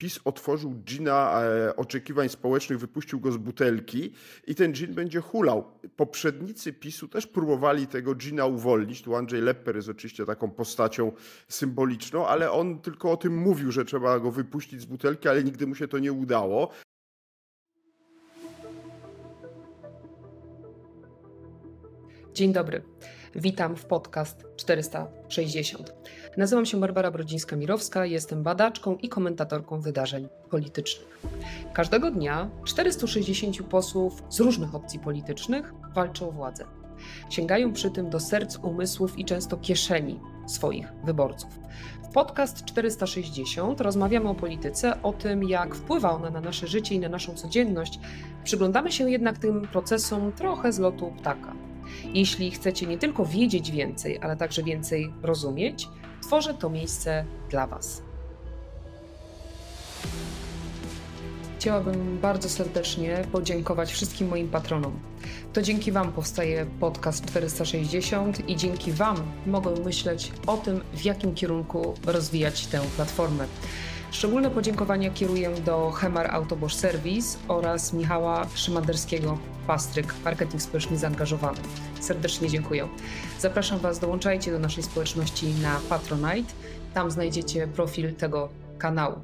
PiS otworzył gina e, oczekiwań społecznych, wypuścił go z butelki i ten gin będzie hulał. Poprzednicy PiSu też próbowali tego gina uwolnić. Tu Andrzej Lepper jest oczywiście taką postacią symboliczną, ale on tylko o tym mówił, że trzeba go wypuścić z butelki, ale nigdy mu się to nie udało. Dzień dobry. Witam w podcast 460. Nazywam się Barbara Brodzińska-Mirowska, jestem badaczką i komentatorką wydarzeń politycznych. Każdego dnia 460 posłów z różnych opcji politycznych walczy o władzę. Sięgają przy tym do serc, umysłów i często kieszeni swoich wyborców. W podcast 460 rozmawiamy o polityce, o tym, jak wpływa ona na nasze życie i na naszą codzienność. Przyglądamy się jednak tym procesom trochę z lotu ptaka. Jeśli chcecie nie tylko wiedzieć więcej, ale także więcej rozumieć, tworzę to miejsce dla Was. Chciałabym bardzo serdecznie podziękować wszystkim moim patronom. To dzięki Wam powstaje podcast 460 i dzięki Wam mogę myśleć o tym, w jakim kierunku rozwijać tę platformę. Szczególne podziękowania kieruję do Hemar Autobosz Service oraz Michała Szymanderskiego, Pastryk, marketing społeczny zaangażowany. Serdecznie dziękuję. Zapraszam Was, dołączajcie do naszej społeczności na Patronite. Tam znajdziecie profil tego kanału.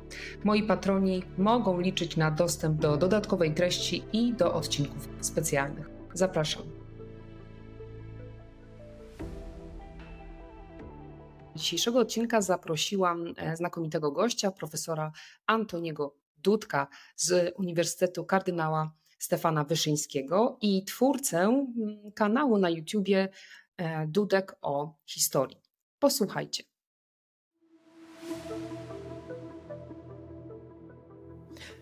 Moi patroni mogą liczyć na dostęp do dodatkowej treści i do odcinków specjalnych. Zapraszam. dzisiejszego odcinka zaprosiłam e, znakomitego gościa, profesora Antoniego Dudka z Uniwersytetu Kardynała Stefana Wyszyńskiego i twórcę mm, kanału na YouTubie e, Dudek o historii. Posłuchajcie.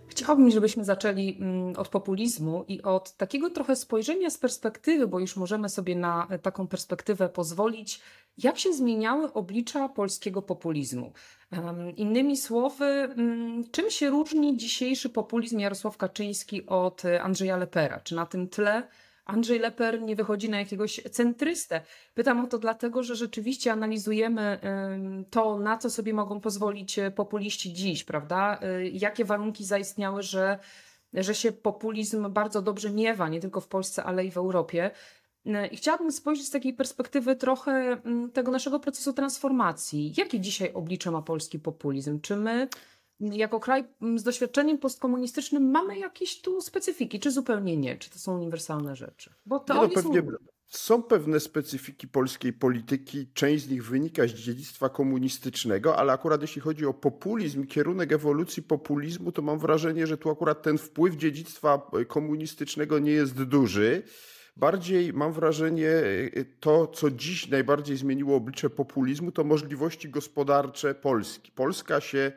Chciałabym, żebyśmy zaczęli mm, od populizmu i od takiego trochę spojrzenia z perspektywy, bo już możemy sobie na taką perspektywę pozwolić, jak się zmieniały oblicza polskiego populizmu. Innymi słowy, mm, czym się różni dzisiejszy populizm Jarosław Kaczyński od Andrzeja Lepera? Czy na tym tle Andrzej Leper nie wychodzi na jakiegoś centrystę. Pytam o to dlatego, że rzeczywiście analizujemy to, na co sobie mogą pozwolić e, populiści dziś, prawda? E, jakie warunki zaistniały, że, że się populizm bardzo dobrze miewa, nie tylko w Polsce, ale i w Europie. E, I chciałabym spojrzeć z takiej perspektywy trochę tego naszego procesu transformacji. Jakie dzisiaj oblicze ma polski populizm? Czy my jako kraj mm, z doświadczeniem postkomunistycznym mamy jakieś tu specyfiki, czy zupełnie nie? Czy to są uniwersalne rzeczy? Bo to no, pewnie są... są pewne specyfiki polskiej polityki, część z nich wynika z dziedzictwa komunistycznego, ale akurat jeśli chodzi o populizm, kierunek ewolucji populizmu, to mam wrażenie, że tu akurat ten wpływ dziedzictwa e, komunistycznego nie jest duży. Bardziej mam wrażenie, e, to co dziś najbardziej zmieniło oblicze populizmu, to możliwości gospodarcze Polski. Polska się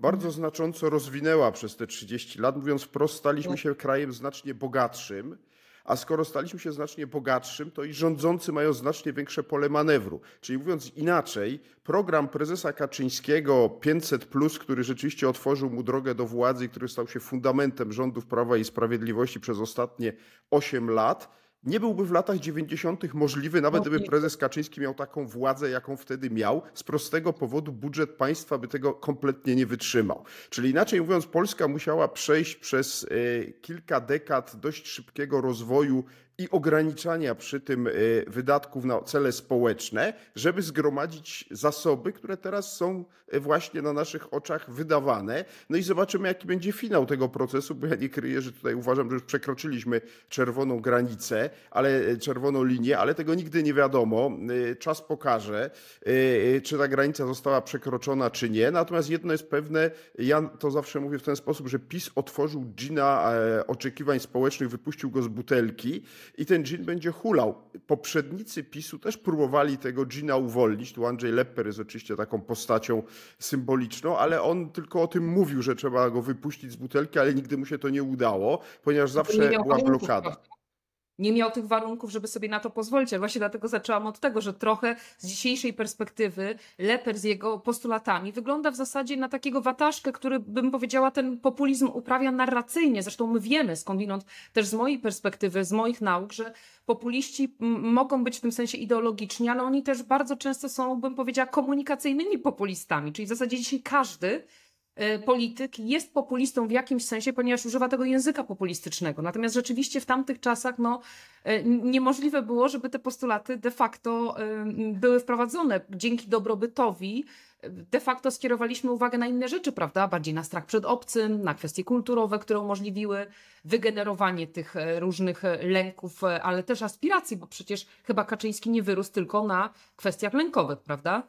bardzo znacząco rozwinęła przez te 30 lat. Mówiąc wprost, staliśmy się krajem znacznie bogatszym. A skoro staliśmy się znacznie bogatszym, to i rządzący mają znacznie większe pole manewru. Czyli mówiąc inaczej, program prezesa Kaczyńskiego 500, który rzeczywiście otworzył mu drogę do władzy i który stał się fundamentem rządów Prawa i Sprawiedliwości przez ostatnie 8 lat, nie byłby w latach 90. możliwy, nawet no gdyby prezes Kaczyński miał taką władzę, jaką wtedy miał. Z prostego powodu budżet państwa by tego kompletnie nie wytrzymał. Czyli inaczej mówiąc, Polska musiała przejść przez e, kilka dekad dość szybkiego rozwoju i ograniczania przy tym e, wydatków na cele społeczne, żeby zgromadzić zasoby, które teraz są e, właśnie na naszych oczach wydawane. No i zobaczymy, jaki będzie finał tego procesu, bo ja nie kryję, że tutaj uważam, że już przekroczyliśmy czerwoną granicę, ale e, czerwoną linię, ale tego nigdy nie wiadomo. Czas pokaże, czy ta granica została przekroczona, czy nie. Natomiast jedno jest pewne, ja to zawsze mówię w ten sposób, że PiS otworzył gina oczekiwań społecznych, wypuścił go z butelki i ten dżin będzie hulał. Poprzednicy PiSu też próbowali tego dżina uwolnić. Tu Andrzej Lepper jest oczywiście taką postacią symboliczną, ale on tylko o tym mówił, że trzeba go wypuścić z butelki, ale nigdy mu się to nie udało, ponieważ zawsze była blokada nie miał tych warunków, żeby sobie na to pozwolić. Ale właśnie dlatego zaczęłam od tego, że trochę z dzisiejszej perspektywy Leper z jego postulatami wygląda w zasadzie na takiego wataszkę, który bym powiedziała ten populizm uprawia narracyjnie. Zresztą my wiemy skądinąd też z mojej perspektywy, z moich nauk, że populiści mogą być w tym sensie ideologiczni, ale oni też bardzo często są, bym powiedziała, komunikacyjnymi populistami. Czyli w zasadzie dzisiaj każdy polityk jest populistą w jakimś sensie, ponieważ używa tego języka populistycznego. Natomiast rzeczywiście w tamtych czasach no, e, niemożliwe było, żeby te postulaty de facto e, były wprowadzone. Dzięki dobrobytowi de facto skierowaliśmy uwagę na inne rzeczy, prawda? Bardziej na strach przed obcym, na kwestie kulturowe, które umożliwiły wygenerowanie tych różnych lęków, ale też aspiracji, bo przecież chyba Kaczyński nie wyrósł tylko na kwestiach lękowych, prawda?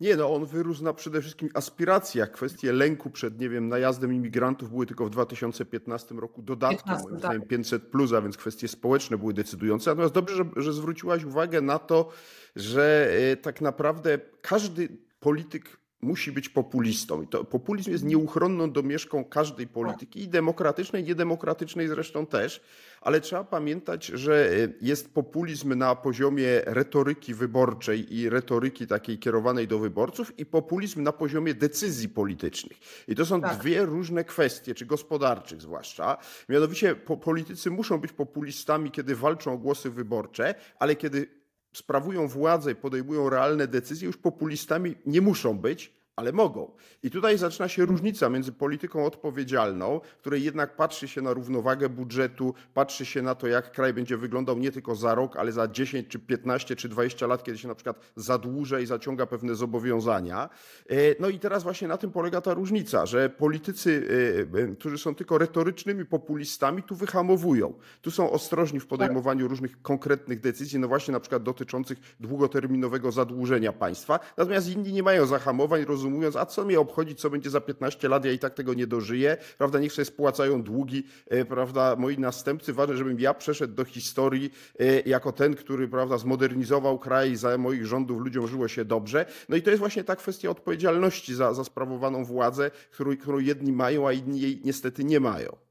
Nie, no on wyrósł na przede wszystkim aspiracjach. Kwestie lęku przed, nie wiem, najazdem imigrantów były tylko w 2015 roku dodatkiem, 15, moim zdaniem 500 plus, a więc kwestie społeczne były decydujące. Natomiast dobrze, że, że zwróciłaś uwagę na to, że e, tak naprawdę każdy polityk musi być populistą. I to populizm jest nieuchronną domieszką każdej polityki, i demokratycznej, i niedemokratycznej zresztą też, ale trzeba pamiętać, że e, jest populizm na poziomie retoryki wyborczej i retoryki takiej kierowanej do wyborców, i populizm na poziomie decyzji politycznych. I to są tak. dwie różne kwestie, czy gospodarczych zwłaszcza. Mianowicie po, politycy muszą być populistami, kiedy walczą o głosy wyborcze, ale kiedy sprawują władzę i podejmują realne decyzje, już populistami nie muszą być, ale mogą. I tutaj zaczyna się różnica między polityką odpowiedzialną, której jednak patrzy się na równowagę budżetu, patrzy się na to, jak kraj będzie wyglądał nie tylko za rok, ale za 10 czy 15 czy 20 lat, kiedy się na przykład zadłuża i zaciąga pewne zobowiązania. E, no i teraz właśnie na tym polega ta różnica, że politycy, e, e, którzy są tylko retorycznymi populistami, tu wyhamowują. Tu są ostrożni w podejmowaniu różnych konkretnych decyzji, no właśnie na przykład dotyczących długoterminowego zadłużenia państwa. Natomiast inni nie mają zahamowań, rozumieją, rozumując, a co mnie obchodzi, co będzie za 15 lat, ja i tak tego nie dożyję, prawda, niech sobie spłacają długi, e, prawda, moi następcy, ważne, żebym ja przeszedł do historii e, jako ten, który, prawda, zmodernizował kraj, za moich rządów ludziom żyło się dobrze. No i to jest właśnie ta kwestia odpowiedzialności za, za sprawowaną władzę, którą, którą jedni mają, a inni jej niestety nie mają.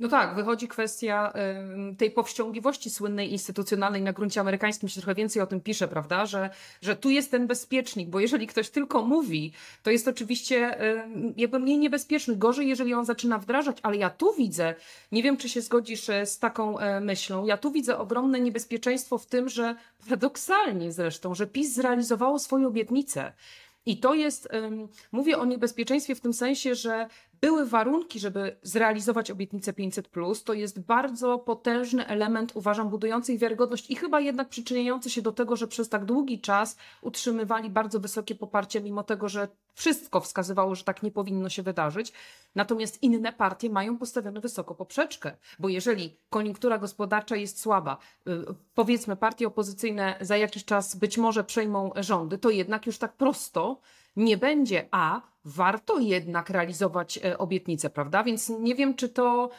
No tak, wychodzi kwestia tej powściągliwości słynnej instytucjonalnej na gruncie amerykańskim, się trochę więcej o tym pisze, prawda, że, że tu jest ten bezpiecznik, bo jeżeli ktoś tylko mówi, to jest oczywiście jakby mniej niebezpieczny. Gorzej, jeżeli on zaczyna wdrażać, ale ja tu widzę, nie wiem, czy się zgodzisz e, z taką y, myślą, ja tu widzę ogromne niebezpieczeństwo w tym, że paradoksalnie zresztą, że PiS zrealizowało swoje obietnice. I to jest, mówię o niebezpieczeństwie w tym sensie, że były warunki, żeby zrealizować obietnicę 500. To jest bardzo potężny element, uważam, budujący ich wiarygodność i chyba jednak przyczyniający się do tego, że przez tak długi czas utrzymywali bardzo wysokie poparcie, mimo tego, że wszystko wskazywało, że tak nie powinno się wydarzyć. Natomiast inne partie mają postawione wysoko poprzeczkę, bo jeżeli koniunktura gospodarcza jest słaba, y, powiedzmy partie opozycyjne za jakiś czas być może przejmą rządy, to jednak już tak prosto nie będzie, a warto jednak realizować e, obietnice, prawda? Więc nie wiem, czy to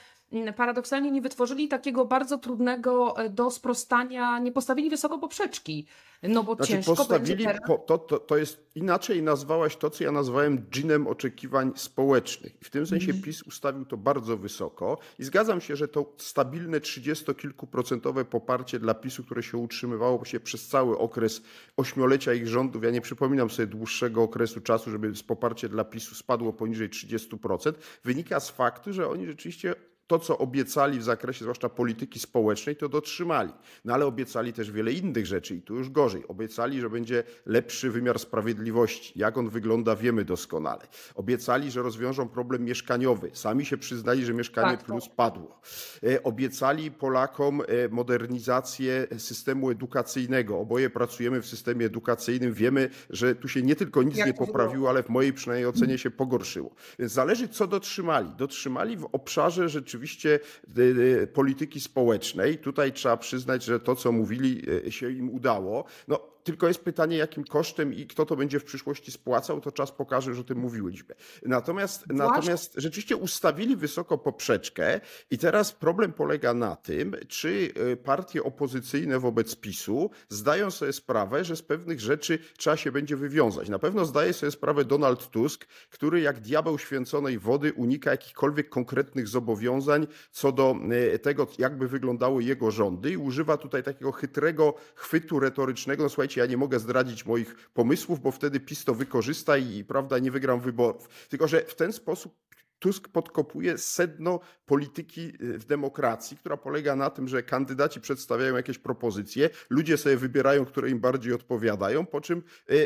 paradoksalnie nie wytworzyli takiego bardzo trudnego e, do sprostania, nie postawili wysoko poprzeczki. No bo znaczy, ciężko postawili, będzie teraz... to, to, to jest inaczej nazwałaś to, co ja nazwałem dżinem oczekiwań społecznych. I w tym sensie mm. PiS ustawił to bardzo wysoko i zgadzam się, że to stabilne 30-kilkuprocentowe poparcie dla PiSu, które się utrzymywało się przez cały okres ośmiolecia ich rządów, ja nie przypominam sobie dłuższego okresu czasu, żeby poparcie dla PiSu spadło poniżej 30%, wynika z faktu, że oni rzeczywiście to, co obiecali w zakresie zwłaszcza polityki społecznej, to dotrzymali. No ale obiecali też wiele innych rzeczy i tu już gorzej. Obiecali, że będzie lepszy wymiar sprawiedliwości. Jak on wygląda, wiemy doskonale. Obiecali, że rozwiążą problem mieszkaniowy. Sami się przyznali, że mieszkanie tak, plus padło. E, obiecali Polakom e, modernizację systemu edukacyjnego. Oboje pracujemy w systemie edukacyjnym. Wiemy, że tu się nie tylko nic Jak nie poprawiło, ale w mojej przynajmniej ocenie się pogorszyło. Więc zależy, co dotrzymali. Dotrzymali w obszarze rzeczywiście y, y, polityki społecznej. Tutaj trzeba przyznać, że to, co mówili, y, się im udało. No, tylko jest pytanie, jakim kosztem i kto to będzie w przyszłości spłacał, to czas pokaże, że o tym mówiliśmy. Natomiast, natomiast rzeczywiście ustawili wysoko poprzeczkę i teraz problem polega na tym, czy e, partie opozycyjne wobec PiSu zdają sobie sprawę, że z pewnych rzeczy trzeba się będzie wywiązać. Na pewno zdaje sobie sprawę Donald Tusk, który jak diabeł święconej wody unika jakichkolwiek konkretnych zobowiązań co do e, tego, jakby wyglądały jego rządy i używa tutaj takiego chytrego chwytu retorycznego. No słuchajcie, słuchajcie, ja nie mogę zdradzić moich pomysłów, bo wtedy PiS to wykorzysta i prawda, nie wygram wyborów. Tylko, że w ten sposób Tusk podkopuje sedno polityki w demokracji, która polega na tym, że kandydaci przedstawiają jakieś propozycje, ludzie sobie wybierają, które im bardziej odpowiadają, po czym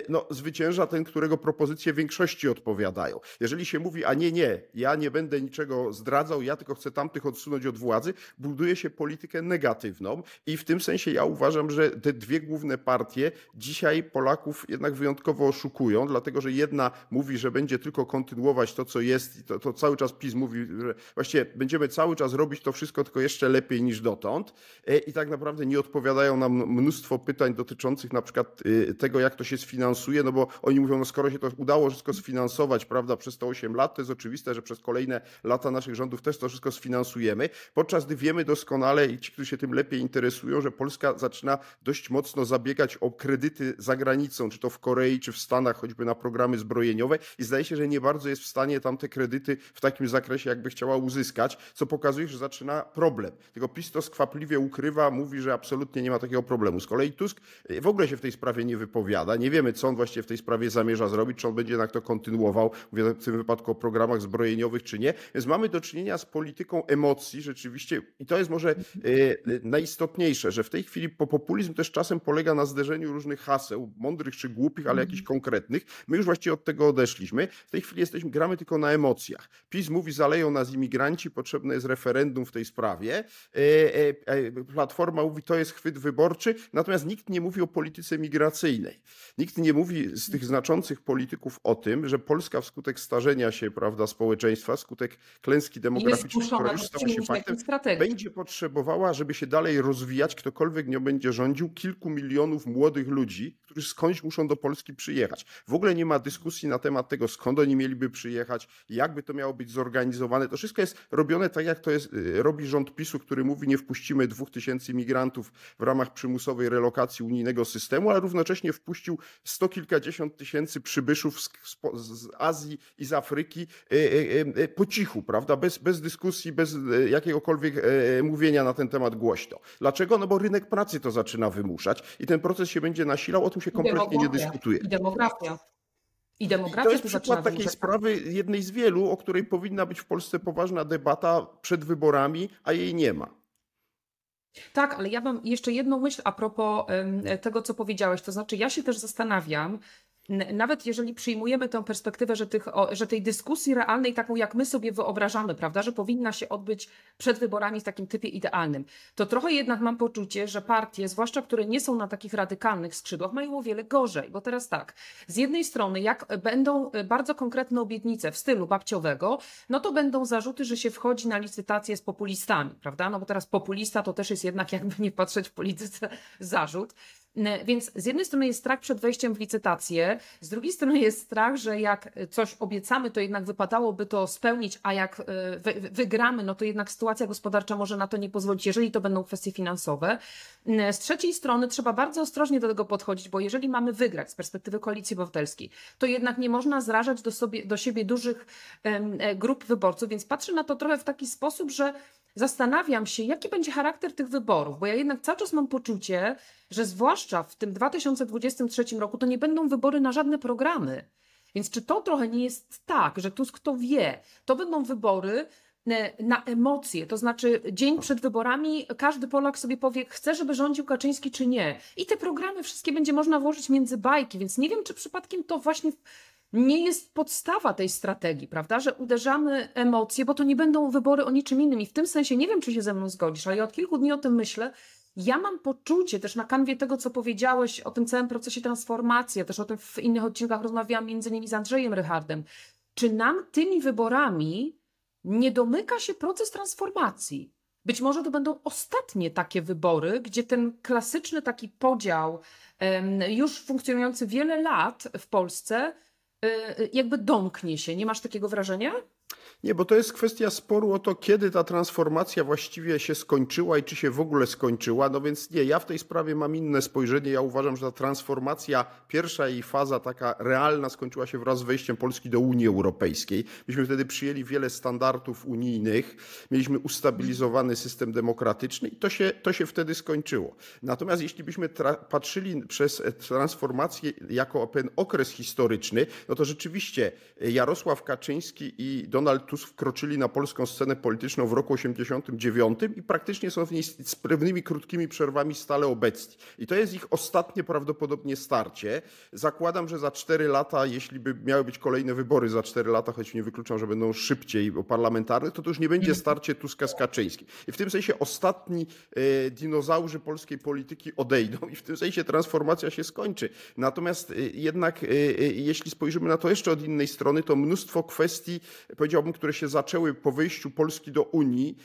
no, zwycięża ten, którego propozycje większości odpowiadają. Jeżeli się mówi, a nie, nie, ja nie będę niczego zdradzał, ja tylko chcę tamtych odsunąć od władzy, buduje się politykę negatywną i w tym sensie ja uważam, że te dwie główne partie dzisiaj Polaków jednak wyjątkowo oszukują, dlatego że jedna mówi, że będzie tylko kontynuować to, co jest i to, to cały czas PiS mówi, że właściwie będziemy cały czas robić to wszystko tylko jeszcze lepiej niż dotąd. E, i tak naprawdę nie odpowiadają nam mnóstwo pytań dotyczących na przykład e, tego, jak to się sfinansuje, no bo oni mówią, no skoro się to udało wszystko sfinansować, prawda, przez te 8 lat, to jest oczywiste, że przez kolejne lata naszych rządów też to wszystko sfinansujemy, podczas gdy wiemy doskonale i ci, którzy się tym lepiej interesują, że Polska zaczyna dość mocno zabiegać o kredyty za granicą, czy to w Korei, czy w Stanach, choćby na programy zbrojeniowe. I zdaje się, że nie bardzo jest w stanie tam te kredyty w takim zakresie, jakby chciała uzyskać, co pokazuje, że zaczyna problem. Tylko PiS to skwapliwie ukrywa, mówi, że absolutnie nie ma takiego problemu. Z kolei Tusk w ogóle się w tej sprawie nie wypowiada. Nie wiemy, co on właściwie w tej sprawie zamierza zrobić, czy on będzie jednak to kontynuował, mówię w tym wypadku o programach zbrojeniowych, czy nie. Więc mamy do czynienia z polityką emocji rzeczywiście i to jest może e, najistotniejsze, że w tej chwili populizm też czasem polega na zderzeniu różnych haseł, mądrych czy głupich, ale jakichś mhm. konkretnych. My już właściwie od tego odeszliśmy. W tej chwili jesteśmy, gramy tylko na emocjach. PiS mówi, zaleją nas imigranci, potrzebne jest referendum w tej sprawie. E, e, Platforma mówi, to jest chwyt wyborczy, natomiast nikt nie mówi o polityce migracyjnej. Nikt nie mówi z tych znaczących polityków o tym, że Polska wskutek starzenia się prawda, społeczeństwa, skutek klęski demograficznej, która już stała się faktem, będzie potrzebowała, żeby się dalej rozwijać, ktokolwiek nie będzie rządził, kilku milionów młodych ludzi, którzy skądś muszą do Polski przyjechać. W ogóle nie ma dyskusji na temat tego, skąd oni mieliby przyjechać, jakby to miało być zorganizowane. To wszystko jest robione tak, jak to jest, y, robi rząd PiSu, który mówi, nie wpuścimy dwóch tysięcy migrantów w ramach przymusowej relokacji unijnego systemu, ale równocześnie wpuścił sto kilkadziesiąt tysięcy przybyszów z, z Azji i z Afryki y, y, po cichu, prawda? Bez, bez dyskusji, bez jakiegokolwiek mówienia na ten temat głośno. Dlaczego? No bo rynek pracy to zaczyna wymuszać i ten proces się będzie nasilał. O tym się kompletnie nie dyskutuje. I demografia. I demografia to jest przykład takiej sprawy, jednej z wielu, o której powinna być w Polsce poważna debata przed wyborami, a jej nie ma. Tak, ale ja mam jeszcze jedną myśl a propos tego, co powiedziałeś. To znaczy, ja się też zastanawiam, nawet jeżeli przyjmujemy tę perspektywę, że, tych, że tej dyskusji realnej, taką jak my sobie wyobrażamy, prawda, że powinna się odbyć przed wyborami w takim typie idealnym, to trochę jednak mam poczucie, że partie, zwłaszcza które nie są na takich radykalnych skrzydłach, mają o wiele gorzej. Bo teraz tak, z jednej strony, jak będą bardzo konkretne obietnice w stylu babciowego, no to będą zarzuty, że się wchodzi na licytację z populistami, prawda? No bo teraz populista to też jest jednak, jakby nie patrzeć w polityce, zarzut. Więc z jednej strony jest strach przed wejściem w licytację, z drugiej strony jest strach, że jak coś obiecamy, to jednak wypadałoby to spełnić, a jak e, wygramy, no to jednak sytuacja gospodarcza może na to nie pozwolić, jeżeli to będą kwestie finansowe. Z trzeciej strony trzeba bardzo ostrożnie do tego podchodzić, bo jeżeli mamy wygrać z perspektywy koalicji obywatelskiej, to jednak nie można zrażać do, sobie, do siebie dużych e, grup wyborców, więc patrzę na to trochę w taki sposób, że zastanawiam się, jaki będzie charakter tych wyborów, bo ja jednak cały czas mam poczucie, że zwłaszcza w tym 2023 roku to nie będą wybory na żadne programy. Więc czy to trochę nie jest tak, że Tusk to wie, to będą wybory na emocje, to znaczy dzień przed wyborami każdy Polak sobie powie, chce, żeby rządził Kaczyński czy nie. I te programy wszystkie będzie można włożyć między bajki, więc nie wiem, czy przypadkiem to właśnie nie jest podstawa tej strategii, prawda? Że uderzamy emocje, bo to nie będą wybory o niczym innym. I w tym sensie nie wiem, czy się ze mną zgodzisz, ale ja od kilku dni o tym myślę. Ja mam poczucie też na kanwie tego, co powiedziałeś o tym całym procesie transformacji, ja też o tym w innych odcinkach rozmawiałam między innymi z Andrzejem Rychardem. Czy nam tymi wyborami nie domyka się proces transformacji? Być może to będą ostatnie takie wybory, gdzie ten klasyczny taki podział, już funkcjonujący wiele lat w Polsce, Y, jakby domknie się. Nie masz takiego wrażenia? Nie, bo to jest kwestia sporu o to, kiedy ta transformacja właściwie się skończyła i czy się w ogóle skończyła. No więc nie, ja w tej sprawie mam inne spojrzenie. Ja uważam, że ta transformacja, pierwsza jej faza taka realna skończyła się wraz z wejściem Polski do Unii Europejskiej. Myśmy wtedy przyjęli wiele standardów unijnych, mieliśmy ustabilizowany system demokratyczny i to się, to się wtedy skończyło. Natomiast jeśli byśmy patrzyli przez transformację jako pewien okres historyczny, no to rzeczywiście Jarosław Kaczyński i Donald Donald Tusk wkroczyli na polską scenę polityczną w roku 89 i praktycznie są w niej z pewnymi krótkimi przerwami stale obecni. I to jest ich ostatnie prawdopodobnie starcie. Zakładam, że za 4 lata, jeśli by miały być kolejne wybory za 4 lata, choć nie wykluczam, że będą szybciej parlamentarne, to to już nie będzie starcie Tuska z Kaczyńskim. I w tym sensie ostatni e, dinozaurzy polskiej polityki odejdą i w tym sensie transformacja się skończy. Natomiast e, jednak, e, jeśli spojrzymy na to jeszcze od innej strony, to mnóstwo kwestii, powiedziałbym, które się zaczęły po wyjściu Polski do Unii,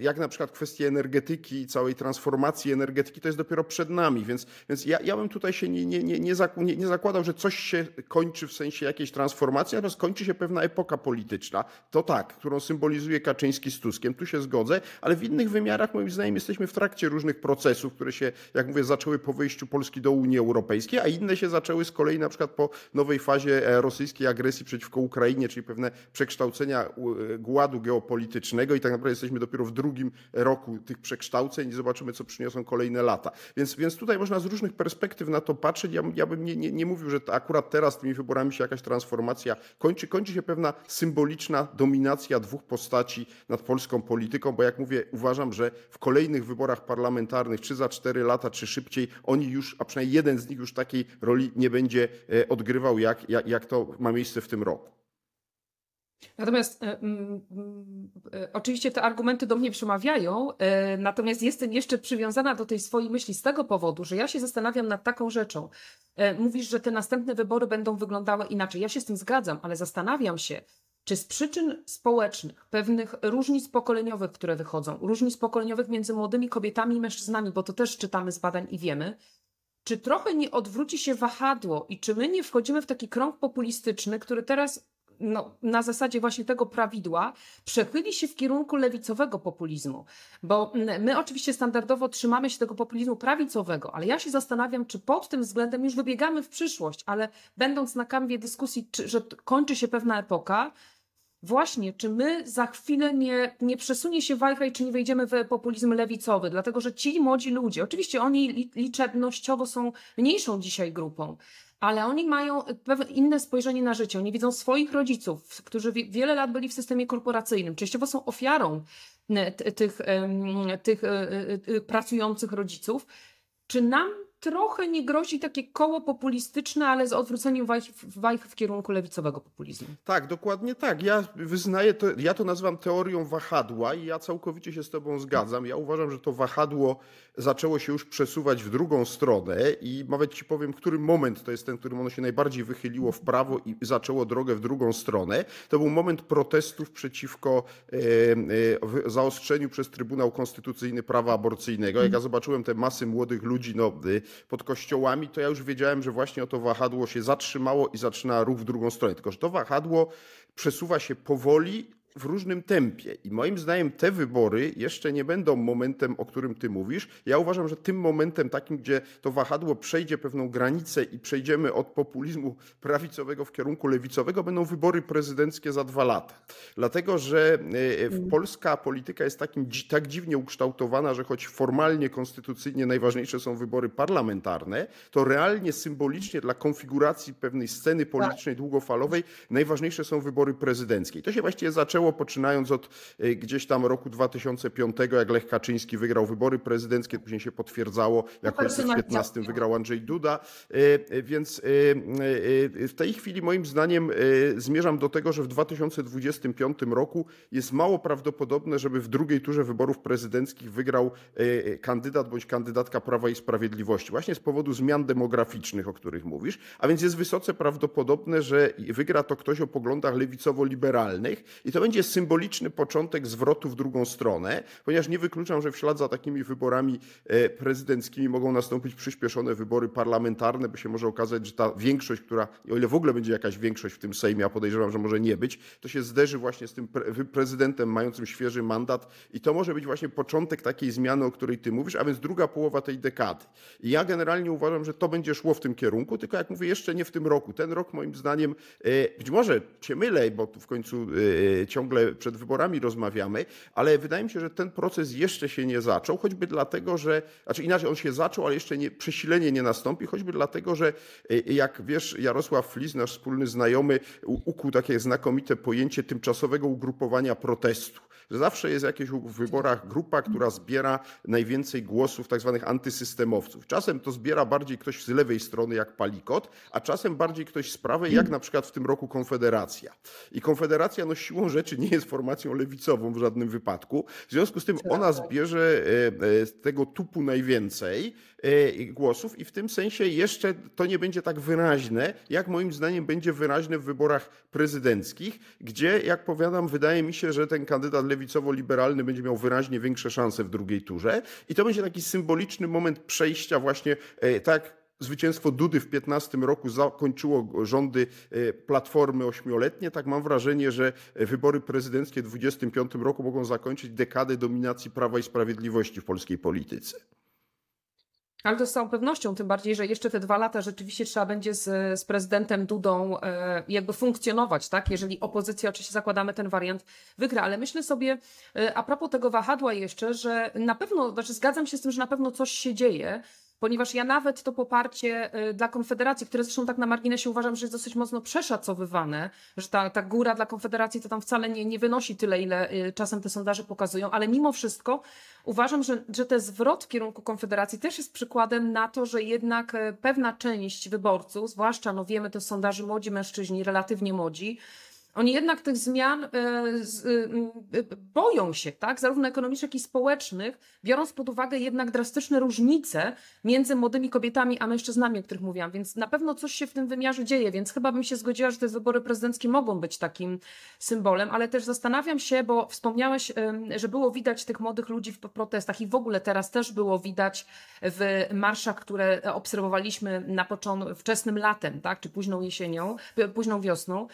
jak na przykład kwestie energetyki, całej transformacji energetyki, to jest dopiero przed nami. Więc, więc ja, ja bym tutaj się nie, nie, nie, nie, nie zakładał, że coś się kończy w sensie jakiejś transformacji, natomiast kończy się pewna epoka polityczna. To tak, którą symbolizuje Kaczyński z Tuskiem, tu się zgodzę, ale w innych wymiarach moim zdaniem jesteśmy w trakcie różnych procesów, które się, jak mówię, zaczęły po wyjściu Polski do Unii Europejskiej, a inne się zaczęły z kolei na przykład po nowej fazie e, rosyjskiej agresji przeciwko Ukrainie, czyli pewne przekształcenia e, gładu geopolitycznego i tak naprawdę jesteśmy dopiero w drugim roku tych przekształceń i zobaczymy, co przyniosą kolejne lata. Więc, więc tutaj można z różnych perspektyw na to patrzeć. Ja, ja bym nie, nie, nie mówił, że akurat teraz tymi wyborami się jakaś transformacja kończy. Kończy się pewna symboliczna dominacja dwóch postaci nad polską polityką, bo jak mówię, uważam, że w kolejnych wyborach parlamentarnych, czy za cztery lata, czy szybciej, oni już, a przynajmniej jeden z nich już takiej roli nie będzie e, odgrywał, jak, jak, jak to ma miejsce w tym roku. Natomiast e, mm, e, oczywiście te argumenty do mnie przemawiają, e, natomiast jestem jeszcze przywiązana do tej swojej myśli z tego powodu, że ja się zastanawiam nad taką rzeczą. Mówisz, że te następne wybory będą wyglądały inaczej. Ja się z tym zgadzam, ale zastanawiam się, czy z przyczyn społecznych, pewnych różnic pokoleniowych, które wychodzą, różnic pokoleniowych między młodymi kobietami i mężczyznami, bo to też czytamy z badań i wiemy, czy trochę nie odwróci się wahadło i czy my nie wchodzimy w taki krąg populistyczny, który teraz no, na zasadzie właśnie tego prawidła przechyli się w kierunku lewicowego populizmu. Bo my oczywiście standardowo trzymamy się tego populizmu prawicowego, ale ja się zastanawiam, czy pod tym względem już wybiegamy w przyszłość, ale będąc na kanwie dyskusji, czy, że kończy się pewna epoka, Właśnie, czy my za chwilę nie, nie przesunie się wajcha i czy nie wejdziemy w populizm lewicowy, dlatego że ci młodzi ludzie, oczywiście oni liczebnościowo są mniejszą dzisiaj grupą, ale oni mają pewne inne spojrzenie na życie. Oni widzą swoich rodziców, którzy wiele lat byli w systemie korporacyjnym, częściowo są ofiarą tych, tych e, e, e, pracujących rodziców. Czy nam trochę nie grozi takie koło populistyczne, ale z odwróceniem wajch, wajch w kierunku lewicowego populizmu. Tak, dokładnie tak. Ja wyznaję, to, ja to nazywam teorią wahadła i ja całkowicie się z tobą zgadzam. Ja uważam, że to wahadło zaczęło się już przesuwać w drugą stronę i nawet ci powiem, który moment to jest ten, którym ono się najbardziej wychyliło w prawo i zaczęło drogę w drugą stronę. To był moment protestów przeciwko e, e, zaostrzeniu przez Trybunał Konstytucyjny prawa aborcyjnego. Jak ja zobaczyłem te masy młodych ludzi, no pod kościołami, to ja już wiedziałem, że właśnie to wahadło się zatrzymało i zaczyna ruch w drugą stronę. Tylko, że to wahadło przesuwa się powoli, w różnym tempie. I moim zdaniem te wybory jeszcze nie będą momentem, o którym ty mówisz. Ja uważam, że tym momentem takim, gdzie to wahadło przejdzie pewną granicę i przejdziemy od populizmu prawicowego w kierunku lewicowego, będą wybory prezydenckie za dwa lata. Dlatego, że e, mm. polska polityka jest takim, tak dziwnie ukształtowana, że choć formalnie, konstytucyjnie najważniejsze są wybory parlamentarne, to realnie, symbolicznie dla konfiguracji pewnej sceny politycznej długofalowej najważniejsze są wybory prezydenckie. I to się właściwie zaczęło zaczęło, poczynając od e, gdzieś tam roku 2005, jak Lech Kaczyński wygrał wybory prezydenckie, później się potwierdzało, jak w 2015 wygrał Andrzej Duda. E, e, więc w tej chwili moim zdaniem zmierzam do tego, że w 2025 roku jest mało prawdopodobne, żeby w drugiej turze wyborów prezydenckich wygrał kandydat bądź kandydatka Prawa i Sprawiedliwości. Właśnie z powodu zmian demograficznych, o których mówisz. A więc jest wysoce prawdopodobne, że wygra to ktoś o poglądach lewicowo-liberalnych i to będzie będzie symboliczny początek zwrotu w drugą stronę, ponieważ nie wykluczam, że w ślad za takimi wyborami e, prezydenckimi mogą nastąpić przyspieszone wybory parlamentarne, by się może okazać, że ta większość, która, o ile w ogóle będzie jakaś większość w tym Sejmie, a podejrzewam, że może nie być, to się zderzy właśnie z tym prezydentem mającym świeży mandat i to może być właśnie początek takiej zmiany, o której ty mówisz, a więc druga połowa tej dekady. I ja generalnie uważam, że to będzie szło w tym kierunku, tylko jak mówię, jeszcze nie w tym roku. Ten rok moim zdaniem, e, być może się mylę, bo tu w końcu e, ciągle ciągle przed wyborami rozmawiamy, ale wydaje mi się, że ten proces jeszcze się nie zaczął, choćby dlatego, że, znaczy inaczej on się zaczął, ale jeszcze nie, przesilenie nie nastąpi, choćby dlatego, że jak wiesz, Jarosław Flis, nasz wspólny znajomy, ukuł takie znakomite pojęcie tymczasowego ugrupowania protestu że zawsze jest jakieś w wyborach grupa, która zbiera najwięcej głosów tak zwanych antysystemowców. Czasem to zbiera bardziej ktoś z lewej strony jak Palikot, a czasem bardziej ktoś z prawej, jak na przykład w tym roku Konfederacja. I Konfederacja no siłą rzeczy nie jest formacją lewicową w żadnym wypadku. W związku z tym ona zbierze e, e, tego tupu najwięcej głosów i w tym sensie jeszcze to nie będzie tak wyraźne, jak moim zdaniem będzie wyraźne w wyborach prezydenckich, gdzie, jak powiadam, wydaje mi się, że ten kandydat lewicowo-liberalny będzie miał wyraźnie większe szanse w drugiej turze. I to będzie taki symboliczny moment przejścia właśnie e, tak zwycięstwo Dudy w 15 roku zakończyło rządy e, Platformy ośmioletnie, tak mam wrażenie, że wybory prezydenckie w 25 roku mogą zakończyć dekadę dominacji Prawa i Sprawiedliwości w polskiej polityce. Ale to z całą pewnością, tym bardziej, że jeszcze te dwa lata rzeczywiście trzeba będzie z, z prezydentem Dudą e, jakby funkcjonować, tak? Jeżeli opozycja, oczywiście zakładamy ten wariant, wygra. Ale myślę sobie, e, a propos tego wahadła jeszcze, że na pewno, znaczy zgadzam się z tym, że na pewno coś się dzieje, ponieważ ja nawet to poparcie y, dla Konfederacji, które zresztą tak na marginesie uważam, że jest dosyć mocno przeszacowywane, że ta, ta góra dla Konfederacji to tam wcale nie, nie wynosi tyle, ile y, czasem te sondaże pokazują, ale mimo wszystko uważam, że, że ten zwrot w kierunku Konfederacji też jest przykładem na to, że jednak y, pewna część wyborców, zwłaszcza no wiemy, to sondaży młodzi mężczyźni, relatywnie młodzi, oni jednak tych zmian e, e, e, boją się, tak? zarówno ekonomicznych, jak i społecznych, biorąc pod uwagę jednak drastyczne różnice między młodymi kobietami a mężczyznami, o których mówiłam. Więc na pewno coś się w tym wymiarze dzieje, więc chyba bym się zgodziła, że te wybory prezydenckie mogą być takim symbolem, ale też zastanawiam się, bo wspomniałeś, że było widać tych młodych ludzi w protestach i w ogóle teraz też było widać w marszach, które obserwowaliśmy na początku, wczesnym latem, tak? czy późną jesienią, późną wiosną.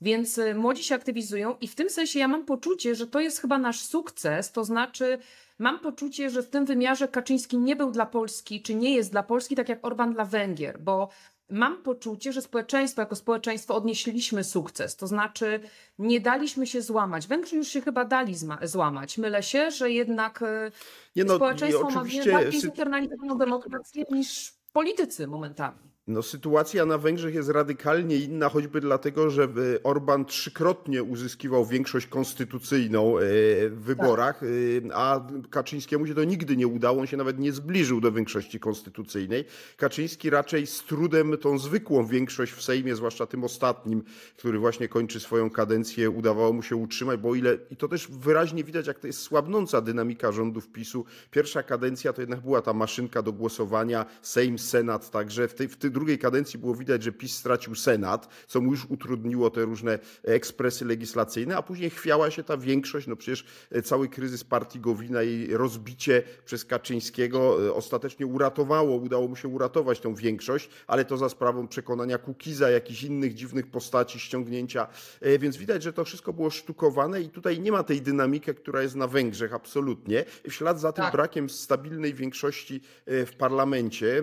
Więc y, młodzi się aktywizują i w tym sensie ja mam poczucie, że to jest chyba nasz sukces, to znaczy mam poczucie, że w tym wymiarze Kaczyński nie był dla Polski, czy nie jest dla Polski tak jak Orban dla Węgier, bo mam poczucie, że społeczeństwo jako społeczeństwo odnieśliśmy sukces, to znaczy nie daliśmy się złamać. Węgrzy już się chyba dali złamać. Mylę się, że jednak y, nie no, społeczeństwo ma bardziej zinternalizowaną demokrację niż politycy momentami. No, sytuacja na Węgrzech jest radykalnie inna, choćby dlatego, że Orban trzykrotnie uzyskiwał większość konstytucyjną e, w wyborach. E, a Kaczyńskiemu się to nigdy nie udało, on się nawet nie zbliżył do większości konstytucyjnej. Kaczyński raczej z trudem tą zwykłą większość w Sejmie, zwłaszcza tym ostatnim, który właśnie kończy swoją kadencję, udawało mu się utrzymać, bo ile, i to też wyraźnie widać, jak to jest słabnąca dynamika rządów PiSu. Pierwsza kadencja to jednak była ta maszynka do głosowania, Sejm, Senat, także w tej, w tej drugiej kadencji było widać, że PiS stracił Senat, co mu już utrudniło te różne ekspresy legislacyjne, a później chwiała się ta większość, no przecież e, cały kryzys partii Gowina i rozbicie przez Kaczyńskiego e, ostatecznie uratowało, udało mu się uratować tą większość, ale to za sprawą przekonania Kukiza, jakichś innych dziwnych postaci, ściągnięcia, e, więc widać, że to wszystko było sztukowane i tutaj nie ma tej dynamiki, która jest na Węgrzech, absolutnie. W ślad za tym tak. brakiem stabilnej większości w parlamencie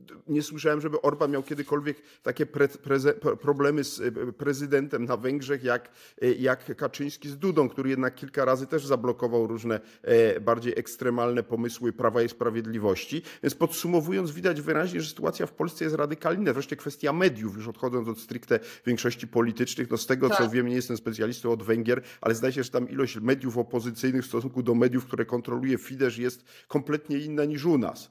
nie słyszałem, żeby Orban miał kiedykolwiek takie pre, preze, problemy z e, prezydentem na Węgrzech, jak, e, jak Kaczyński z Dudą, który jednak kilka razy też zablokował różne e, bardziej ekstremalne pomysły Prawa i Sprawiedliwości. Więc podsumowując, widać wyraźnie, że sytuacja w Polsce jest radykalna. Wreszcie kwestia mediów, już odchodząc od stricte większości politycznych, no z tego tak. co wiem, nie jestem specjalistą od Węgier, ale zdaje się, że tam ilość mediów opozycyjnych w stosunku do mediów, które kontroluje Fidesz jest kompletnie inna niż u nas.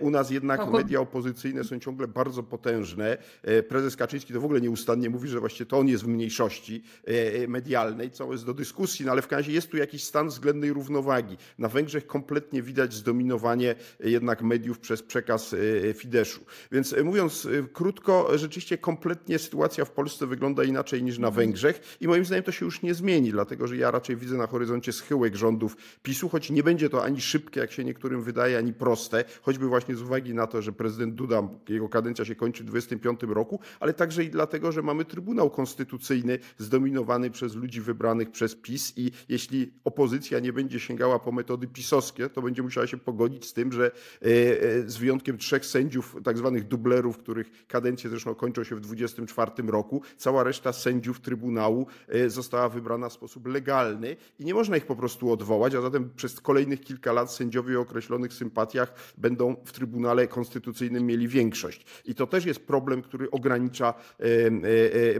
U nas jednak no, media opozycyjne opozycyjne są ciągle bardzo potężne. E, prezes Kaczyński to w ogóle nieustannie mówi, że właściwie to on jest w mniejszości e, e, medialnej, co jest do dyskusji, no ale w każdym razie jest tu jakiś stan względnej równowagi. Na Węgrzech kompletnie widać zdominowanie jednak mediów przez przekaz Fideszu. Więc mówiąc krótko, rzeczywiście kompletnie sytuacja w Polsce wygląda inaczej niż na mhm. Węgrzech i moim zdaniem to się już nie zmieni, dlatego że ja raczej widzę na horyzoncie schyłek rządów PiSu, choć nie będzie to ani szybkie, jak się niektórym wydaje, ani proste, choćby właśnie z uwagi na to, że prezydent Duda Jego kadencja się kończy w 25 roku, ale także i dlatego, że mamy Trybunał Konstytucyjny zdominowany przez ludzi wybranych przez PiS i jeśli opozycja nie będzie sięgała po metody pisowskie, to będzie musiała się pogodzić z tym, że e, e, z wyjątkiem trzech sędziów, tak zwanych dublerów, których kadencje zresztą kończą się w 24 roku, cała reszta sędziów Trybunału e, została wybrana w sposób legalny i nie można ich po prostu odwołać, a zatem przez kolejnych kilka lat sędziowie o określonych sympatiach będą w Trybunale Konstytucyjnym mieli większość. I to też jest problem, który ogranicza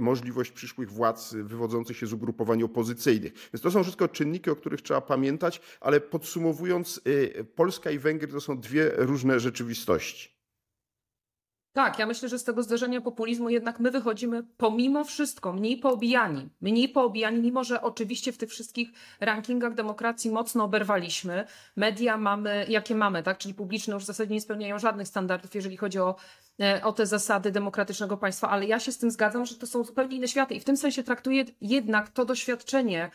możliwość przyszłych władz wywodzących się z ugrupowań opozycyjnych. Więc to są wszystko czynniki, o których trzeba pamiętać, ale podsumowując, Polska i Węgry to są dwie różne rzeczywistości. Tak, ja myślę, że z tego zderzenia populizmu jednak my wychodzimy pomimo wszystko mniej poobijani. Mniej poobijani, mimo że oczywiście w tych wszystkich rankingach demokracji mocno oberwaliśmy. Media mamy, jakie mamy, tak? Czyli publiczne już w zasadzie nie spełniają żadnych standardów, jeżeli chodzi o, e, o te zasady demokratycznego państwa, ale ja się z tym zgadzam, że to są zupełnie inne światy i w tym sensie traktuję jednak to doświadczenie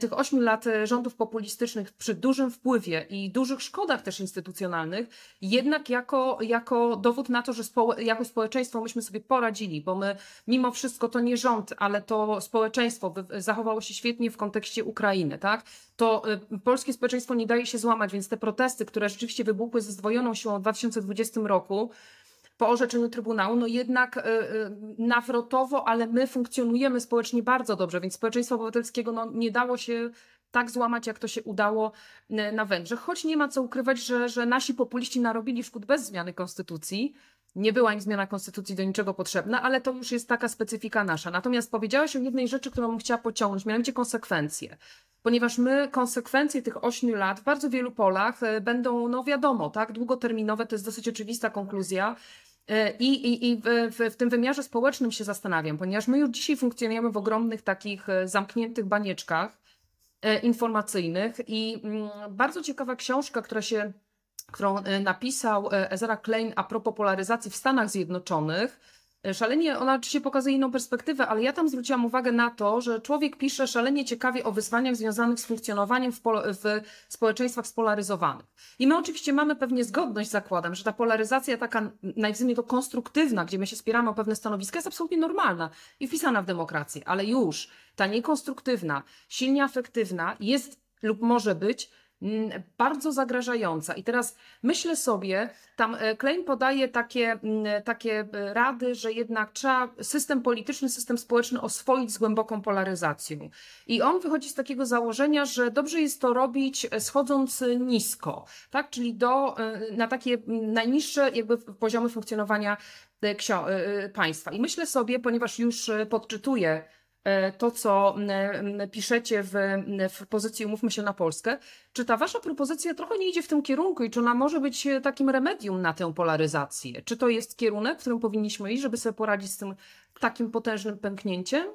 tych ośmiu lat e, rządów populistycznych przy dużym wpływie i dużych szkodach też instytucjonalnych, jednak jako, jako dowód na to, że spo, jako społeczeństwo myśmy sobie poradzili, bo my mimo wszystko to nie rząd, ale to społeczeństwo zachowało się świetnie w kontekście Ukrainy, tak? To e, polskie społeczeństwo nie daje się złamać, więc te protesty, które rzeczywiście wybuchły ze zdwojoną siłą w 2020 roku, po orzeczeniu Trybunału, no jednak y, y, nawrotowo, ale my funkcjonujemy społecznie bardzo dobrze, więc społeczeństwo obywatelskiego no, nie dało się tak złamać, jak to się udało y, na Węgrzech. Choć nie ma co ukrywać, że, że nasi populiści narobili szkód bez zmiany konstytucji. Nie była im zmiana konstytucji do niczego potrzebna, ale to już jest taka specyfika nasza. Natomiast powiedziałaś o jednej rzeczy, którą bym chciała pociągnąć, mianowicie konsekwencje. Ponieważ my konsekwencje tych ośmiu lat w bardzo wielu polach będą, no wiadomo, tak, długoterminowe, to jest dosyć oczywista konkluzja. E, I, i, i w, w, tym wymiarze społecznym się zastanawiam, ponieważ my już dzisiaj funkcjonujemy w ogromnych takich e, zamkniętych banieczkach e, informacyjnych i mm, bardzo ciekawa książka, która się, którą napisał Ezra Klein a propos polaryzacji w Stanach Zjednoczonych, Szalenie, ona oczywiście pokazuje inną perspektywę, ale ja tam zwróciłam uwagę na to, że człowiek pisze szalenie ciekawie o wyzwaniach związanych z funkcjonowaniem w, w społeczeństwach spolaryzowanych. I my oczywiście mamy pewnie zgodność, zakładam, że ta polaryzacja taka, najwyżej to konstruktywna, gdzie my się spieramy o pewne stanowiska, jest absolutnie normalna i wpisana w demokrację, ale już ta niekonstruktywna, silnie afektywna jest lub może być bardzo zagrażająca. I teraz myślę sobie, tam e, Klein podaje takie, mm, takie e, rady, że jednak trzeba system polityczny, system społeczny oswoić z głęboką polaryzacją. I on wychodzi z takiego założenia, że dobrze jest to robić e, schodząc nisko, tak? czyli do, na takie najniższe jakby poziomy funkcjonowania państwa. I myślę sobie, ponieważ już podczytuję to, co piszecie w, w pozycji Umówmy się na Polskę. Czy ta wasza propozycja trochę nie idzie w tym kierunku i czy ona może być e, takim remedium na tę polaryzację? Czy to jest kierunek, w którym powinniśmy iść, żeby sobie poradzić z tym takim potężnym pęknięciem?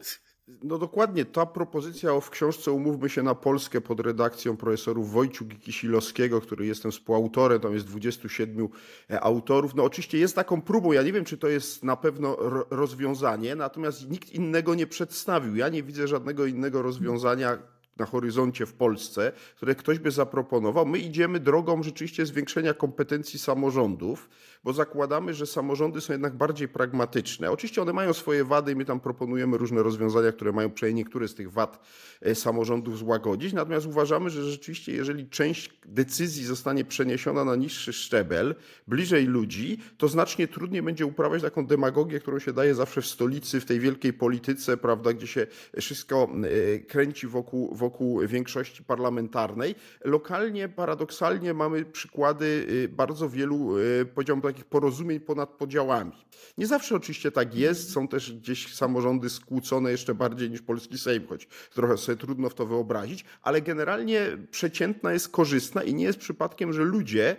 No dokładnie, ta propozycja w książce Umówmy się na Polskę pod redakcją profesorów Wojciuk i Kisilowskiego, który jestem współautorem, tam jest 27 e, autorów. No oczywiście jest taką próbą, ja nie wiem, czy to jest na pewno rozwiązanie, natomiast nikt innego nie przedstawił. Ja nie widzę żadnego innego rozwiązania, na horyzoncie w Polsce, które ktoś by zaproponował. My idziemy drogą rzeczywiście zwiększenia kompetencji samorządów, bo zakładamy, że samorządy są jednak bardziej pragmatyczne. Oczywiście one mają swoje wady i my tam proponujemy różne rozwiązania, które mają przynajmniej niektóre z tych wad e, samorządów złagodzić. Natomiast uważamy, że rzeczywiście, jeżeli część decyzji zostanie przeniesiona na niższy szczebel, bliżej ludzi, to znacznie trudniej będzie uprawiać taką demagogię, którą się daje zawsze w stolicy, w tej wielkiej polityce, prawda, gdzie się wszystko e, kręci wokół, wokół większości parlamentarnej. Lokalnie, paradoksalnie mamy przykłady y, bardzo wielu, powiedziałbym, takich porozumień ponad podziałami. Nie zawsze oczywiście tak jest, są też gdzieś samorządy skłócone jeszcze bardziej niż polski Sejm, choć trochę sobie trudno w to wyobrazić, ale generalnie przeciętna jest korzystna i nie jest przypadkiem, że ludzie,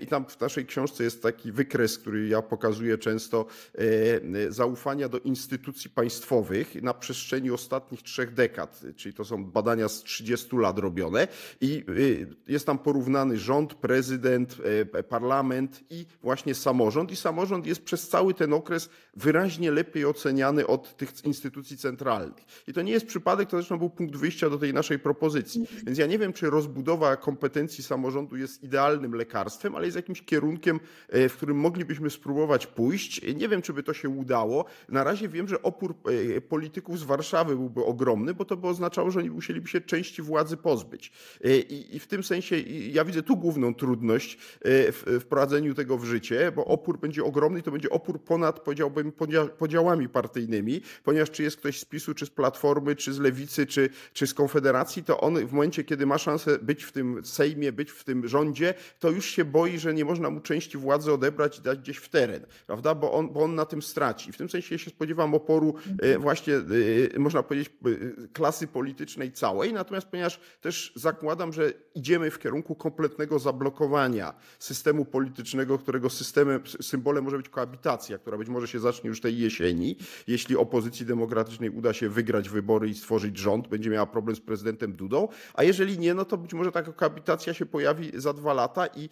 i tam w naszej książce jest taki wykres, który ja pokazuję często, zaufania do instytucji państwowych na przestrzeni ostatnich trzech dekad, czyli to są badania badania z 30 lat robione i jest tam porównany rząd, prezydent, parlament i właśnie samorząd i samorząd jest przez cały ten okres wyraźnie lepiej oceniany od tych instytucji centralnych. I to nie jest przypadek, to zresztą był punkt wyjścia do tej naszej propozycji. Mhm. Więc ja nie wiem, czy rozbudowa kompetencji samorządu jest idealnym lekarstwem, ale jest jakimś kierunkiem, e, w którym moglibyśmy spróbować pójść. Nie wiem, czy by to się udało. Na razie wiem, że opór e, polityków z Warszawy byłby ogromny, bo to by oznaczało, że oni musieliby się części władzy pozbyć. E, I, w tym sensie ja widzę tu główną trudność w wprowadzeniu tego w życie, bo opór będzie ogromny i to będzie opór ponad, powiedziałbym, podziałami partyjnymi, ponieważ czy jest ktoś z PiSu, czy z Platformy, czy z Lewicy, czy, czy z Konfederacji, to on w momencie, kiedy ma szansę być w tym Sejmie, być w tym rządzie, to już się boi, że nie można mu części władzy odebrać i dać gdzieś w teren, prawda? Bo on, bo on na tym straci. W tym sensie się spodziewam oporu e, właśnie, e, można powiedzieć, e, klasy politycznej całej, natomiast ponieważ też zakładam, że idziemy w kierunku kompletnego zablokowania systemu politycznego, którego systemem, symbolem może być koabitacja, która być może się zacznie już tej jesieni, jeśli opozycji demokratycznej uda się wygrać wybory i stworzyć rząd, będzie miała problem z prezydentem Dudą, a jeżeli nie, no to być może taka koabitacja się pojawi za dwa lata i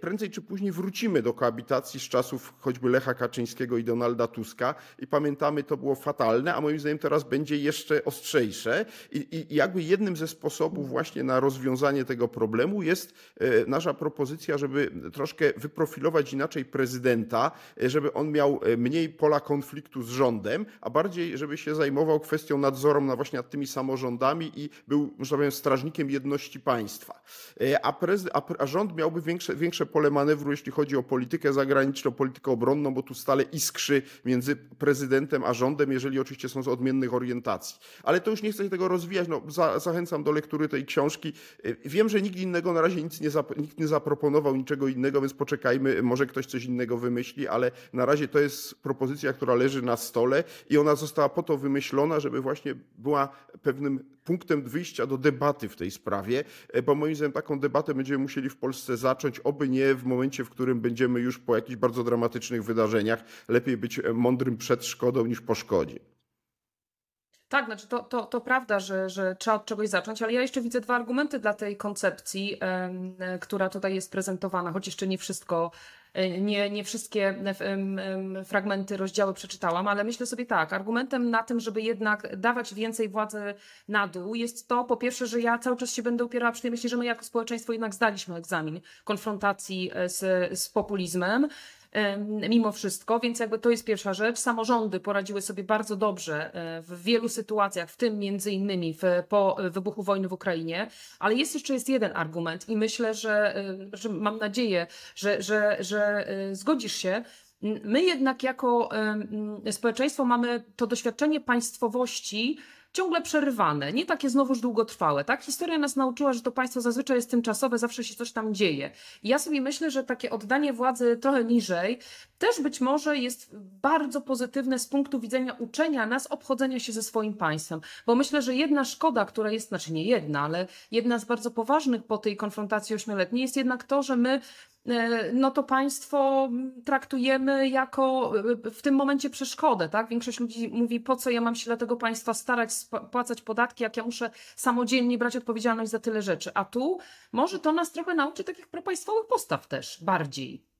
prędzej czy później wrócimy do koabitacji z czasów choćby Lecha Kaczyńskiego i Donalda Tuska i pamiętamy, to było fatalne, a moim zdaniem teraz będzie jeszcze ostrzejsze i, i jakby jednym ze sposobów właśnie na rozwiązanie tego problemu jest e, nasza propozycja, żeby troszkę wyprofilować inaczej prezydenta, e, żeby on miał mniej pola konfliktu z rządem, a bardziej, żeby się zajmował kwestią nadzoru na właśnie nad tymi samorządami i był, można powiedzieć, strażnikiem jedności państwa. E, a, a, a rząd miałby większe, większe pole manewru, jeśli chodzi o politykę zagraniczną, politykę obronną, bo tu stale iskrzy między prezydentem a rządem, jeżeli oczywiście są z odmiennych orientacji. Ale to już nie chcę tego rozwijać. No, za, zachęcam do lektury tej książki. E, wiem, że nikt innego na razie nic nie, nikt nie zaproponował niczego innego, więc poczekajmy, może ktoś coś innego wymyśli, ale na razie to jest propozycja, która leży na stole i ona została po to wymyślona, żeby właśnie była pewnym punktem wyjścia do debaty w tej sprawie, e, bo moim zdaniem taką debatę będziemy musieli w Polsce zacząć, oby nie w momencie, w którym będziemy już po jakichś bardzo dramatycznych wydarzeniach. Lepiej być e, mądrym przed szkodą niż po szkodzie. Tak, znaczy to, to, to prawda, że, że trzeba od czegoś zacząć, ale ja jeszcze widzę dwa argumenty dla tej koncepcji, która tutaj jest prezentowana, choć jeszcze nie wszystko nie, nie wszystkie fragmenty, rozdziały przeczytałam, ale myślę sobie tak, argumentem na tym, żeby jednak dawać więcej władzy na dół jest to, po pierwsze, że ja cały czas się będę upierała przy tej myśli, że my jako społeczeństwo jednak zdaliśmy egzamin konfrontacji e, z, z populizmem mimo wszystko, więc jakby to jest pierwsza rzecz. Samorządy poradziły sobie bardzo dobrze e, w wielu sytuacjach, w tym między innymi w, po wybuchu wojny w Ukrainie, ale jest jeszcze jest jeden argument i myślę, że, e, że mam nadzieję, że, że, że e, zgodzisz się, My jednak jako społeczeństwo mamy to doświadczenie państwowości ciągle przerywane, nie takie znowuż długotrwałe. Tak? Historia nas nauczyła, że to państwo zazwyczaj jest tymczasowe, zawsze się coś tam dzieje. I ja sobie myślę, że takie oddanie władzy trochę niżej też być może jest bardzo pozytywne z punktu widzenia uczenia nas obchodzenia się ze swoim państwem. Bo myślę, że jedna szkoda, która jest, znaczy nie jedna, ale jedna z bardzo poważnych po tej konfrontacji ośmioletniej jest jednak to, że my no to państwo traktujemy jako e, w tym momencie przeszkodę, tak? Większość ludzi mówi, po co ja mam się dla tego państwa starać, płacać podatki, jak ja muszę samodzielnie brać odpowiedzialność za tyle rzeczy. A tu może to nas trochę nauczy takich propaństwowych postaw też bardziej.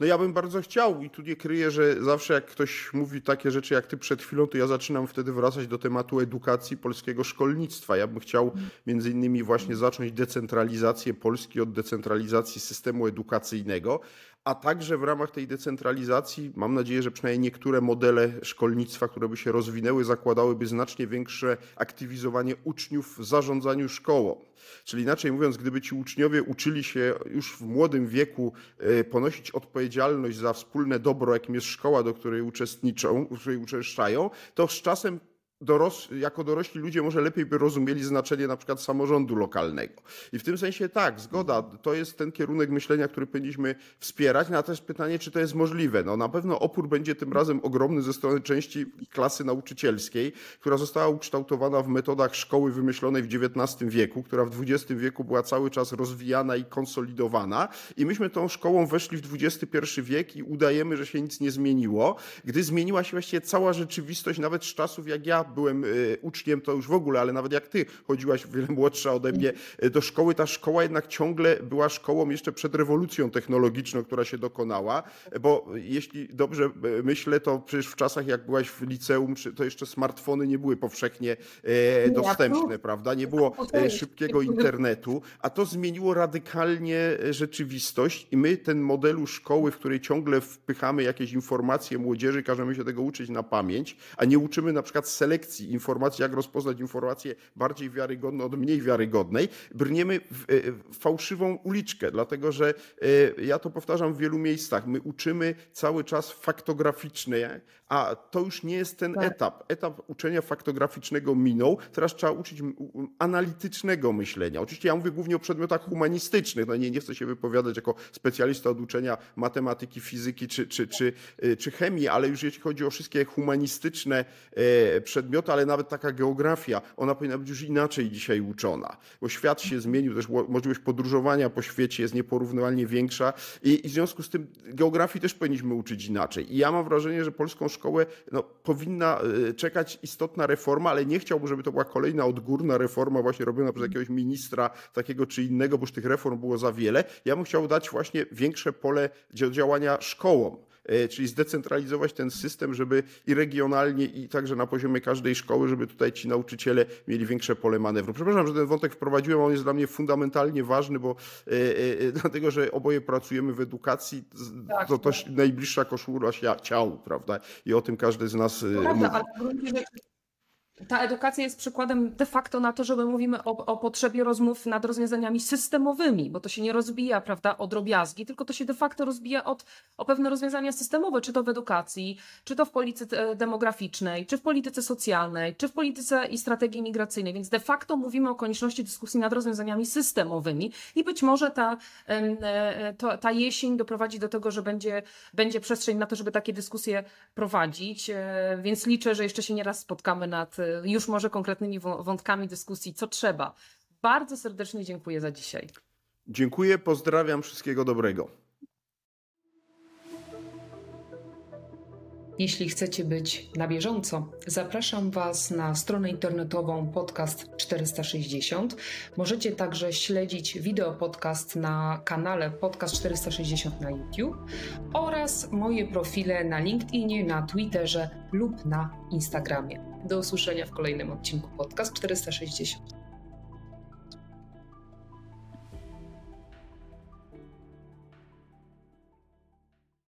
No ja bym bardzo chciał i tu nie kryję, że zawsze jak ktoś mówi takie rzeczy jak ty przed chwilą, to ja zaczynam wtedy wracać do tematu edukacji polskiego szkolnictwa. Ja bym chciał między innymi właśnie zacząć decentralizację Polski od decentralizacji systemu edukacyjnego, a także w ramach tej decentralizacji mam nadzieję, że przynajmniej niektóre modele szkolnictwa, które by się rozwinęły, zakładałyby znacznie większe aktywizowanie uczniów w zarządzaniu szkołą. Czyli inaczej mówiąc, gdyby ci uczniowie uczyli się już w młodym wieku e, ponosić odpowiedzialność za wspólne dobro, jakim jest szkoła, do której uczestniczą, w której uczęszczają, to z czasem doros jako dorośli ludzie może lepiej by rozumieli znaczenie na przykład samorządu lokalnego. I w tym sensie tak, zgoda, to jest ten kierunek myślenia, który powinniśmy wspierać. Natomiast pytanie, czy to jest możliwe? No na pewno opór będzie tym razem ogromny ze strony części klasy nauczycielskiej, która została ukształtowana w metodach szkoły wymyślonej w XIX wieku, która w XX wieku była cały czas rozwijana i konsolidowana. I myśmy tą szkołą weszli w XXI wiek i udajemy, że się nic nie zmieniło, gdy zmieniła się właściwie cała rzeczywistość, nawet z czasów, jak ja byłem uczniem, to już w ogóle, ale nawet jak ty chodziłaś wiele młodsza ode mnie do szkoły, ta szkoła jednak ciągle była szkołą jeszcze przed rewolucją technologiczną, która się dokonała, bo jeśli dobrze myślę, to przecież w czasach jak byłaś w liceum, to jeszcze smartfony nie były powszechnie dostępne, prawda? Nie było szybkiego internetu, a to zmieniło radykalnie rzeczywistość i my ten modelu szkoły, w której ciągle wpychamy jakieś informacje młodzieży, każemy się tego uczyć na pamięć, a nie uczymy na przykład selekcji informacji, jak rozpoznać informację bardziej wiarygodną od mniej wiarygodnej, brniemy w, w fałszywą uliczkę, dlatego że e, ja to powtarzam w wielu miejscach, my uczymy cały czas faktograficznie, a to już nie jest ten tak. etap. Etap uczenia faktograficznego minął, teraz trzeba uczyć analitycznego myślenia. Oczywiście ja mówię głównie o przedmiotach humanistycznych, no nie, nie chcę się wypowiadać jako specjalista od uczenia matematyki, fizyki czy, czy, czy, y, czy chemii, ale już jeśli chodzi o wszystkie humanistyczne e, przedmioty, ale nawet taka geografia, ona powinna być już inaczej dzisiaj uczona, bo świat się zmienił, też możliwość podróżowania po świecie jest nieporównywalnie większa i, i w związku z tym geografii też powinniśmy uczyć inaczej. I ja mam wrażenie, że polską szkołę no, powinna e, czekać istotna reforma, ale nie chciałbym, żeby to była kolejna odgórna reforma właśnie robiona przez jakiegoś ministra takiego czy innego, bo już tych reform było za wiele. Ja bym chciał dać właśnie większe pole działania szkołom czyli zdecentralizować ten system, żeby i regionalnie, i także na poziomie każdej szkoły, żeby tutaj ci nauczyciele mieli większe pole manewru. Przepraszam, że ten wątek wprowadziłem, on jest dla mnie fundamentalnie ważny, bo e, e, dlatego, że oboje pracujemy w edukacji, tak, to też tak. najbliższa koszula ciału, prawda? I o tym każdy z nas Prawda, mówi. ale w gruncie rzeczy ta edukacja jest przykładem de facto na to, że my mówimy o, o, potrzebie rozmów nad rozwiązaniami systemowymi, bo to się nie rozbija, prawda, o drobiazgi, tylko to się de facto rozbija od, o pewne rozwiązania systemowe, czy to w edukacji, czy to w polityce demograficznej, czy w polityce socjalnej, czy w polityce i strategii migracyjnej. Więc de facto mówimy o konieczności dyskusji nad rozwiązaniami systemowymi i być może ta, e, to, ta jesień doprowadzi do tego, że będzie, będzie przestrzeń na to, żeby takie dyskusje prowadzić. E, więc liczę, że jeszcze się nieraz spotkamy nad już może konkretnymi wątkami dyskusji, co trzeba. Bardzo serdecznie dziękuję za dzisiaj. Dziękuję, pozdrawiam, wszystkiego dobrego. Jeśli chcecie być na bieżąco, zapraszam Was na stronę internetową podcast 460. Możecie także śledzić wideo podcast na kanale Podcast 460 na YouTube oraz moje profile na LinkedInie, na Twitterze lub na Instagramie. Do usłyszenia w kolejnym odcinku Podcast 460.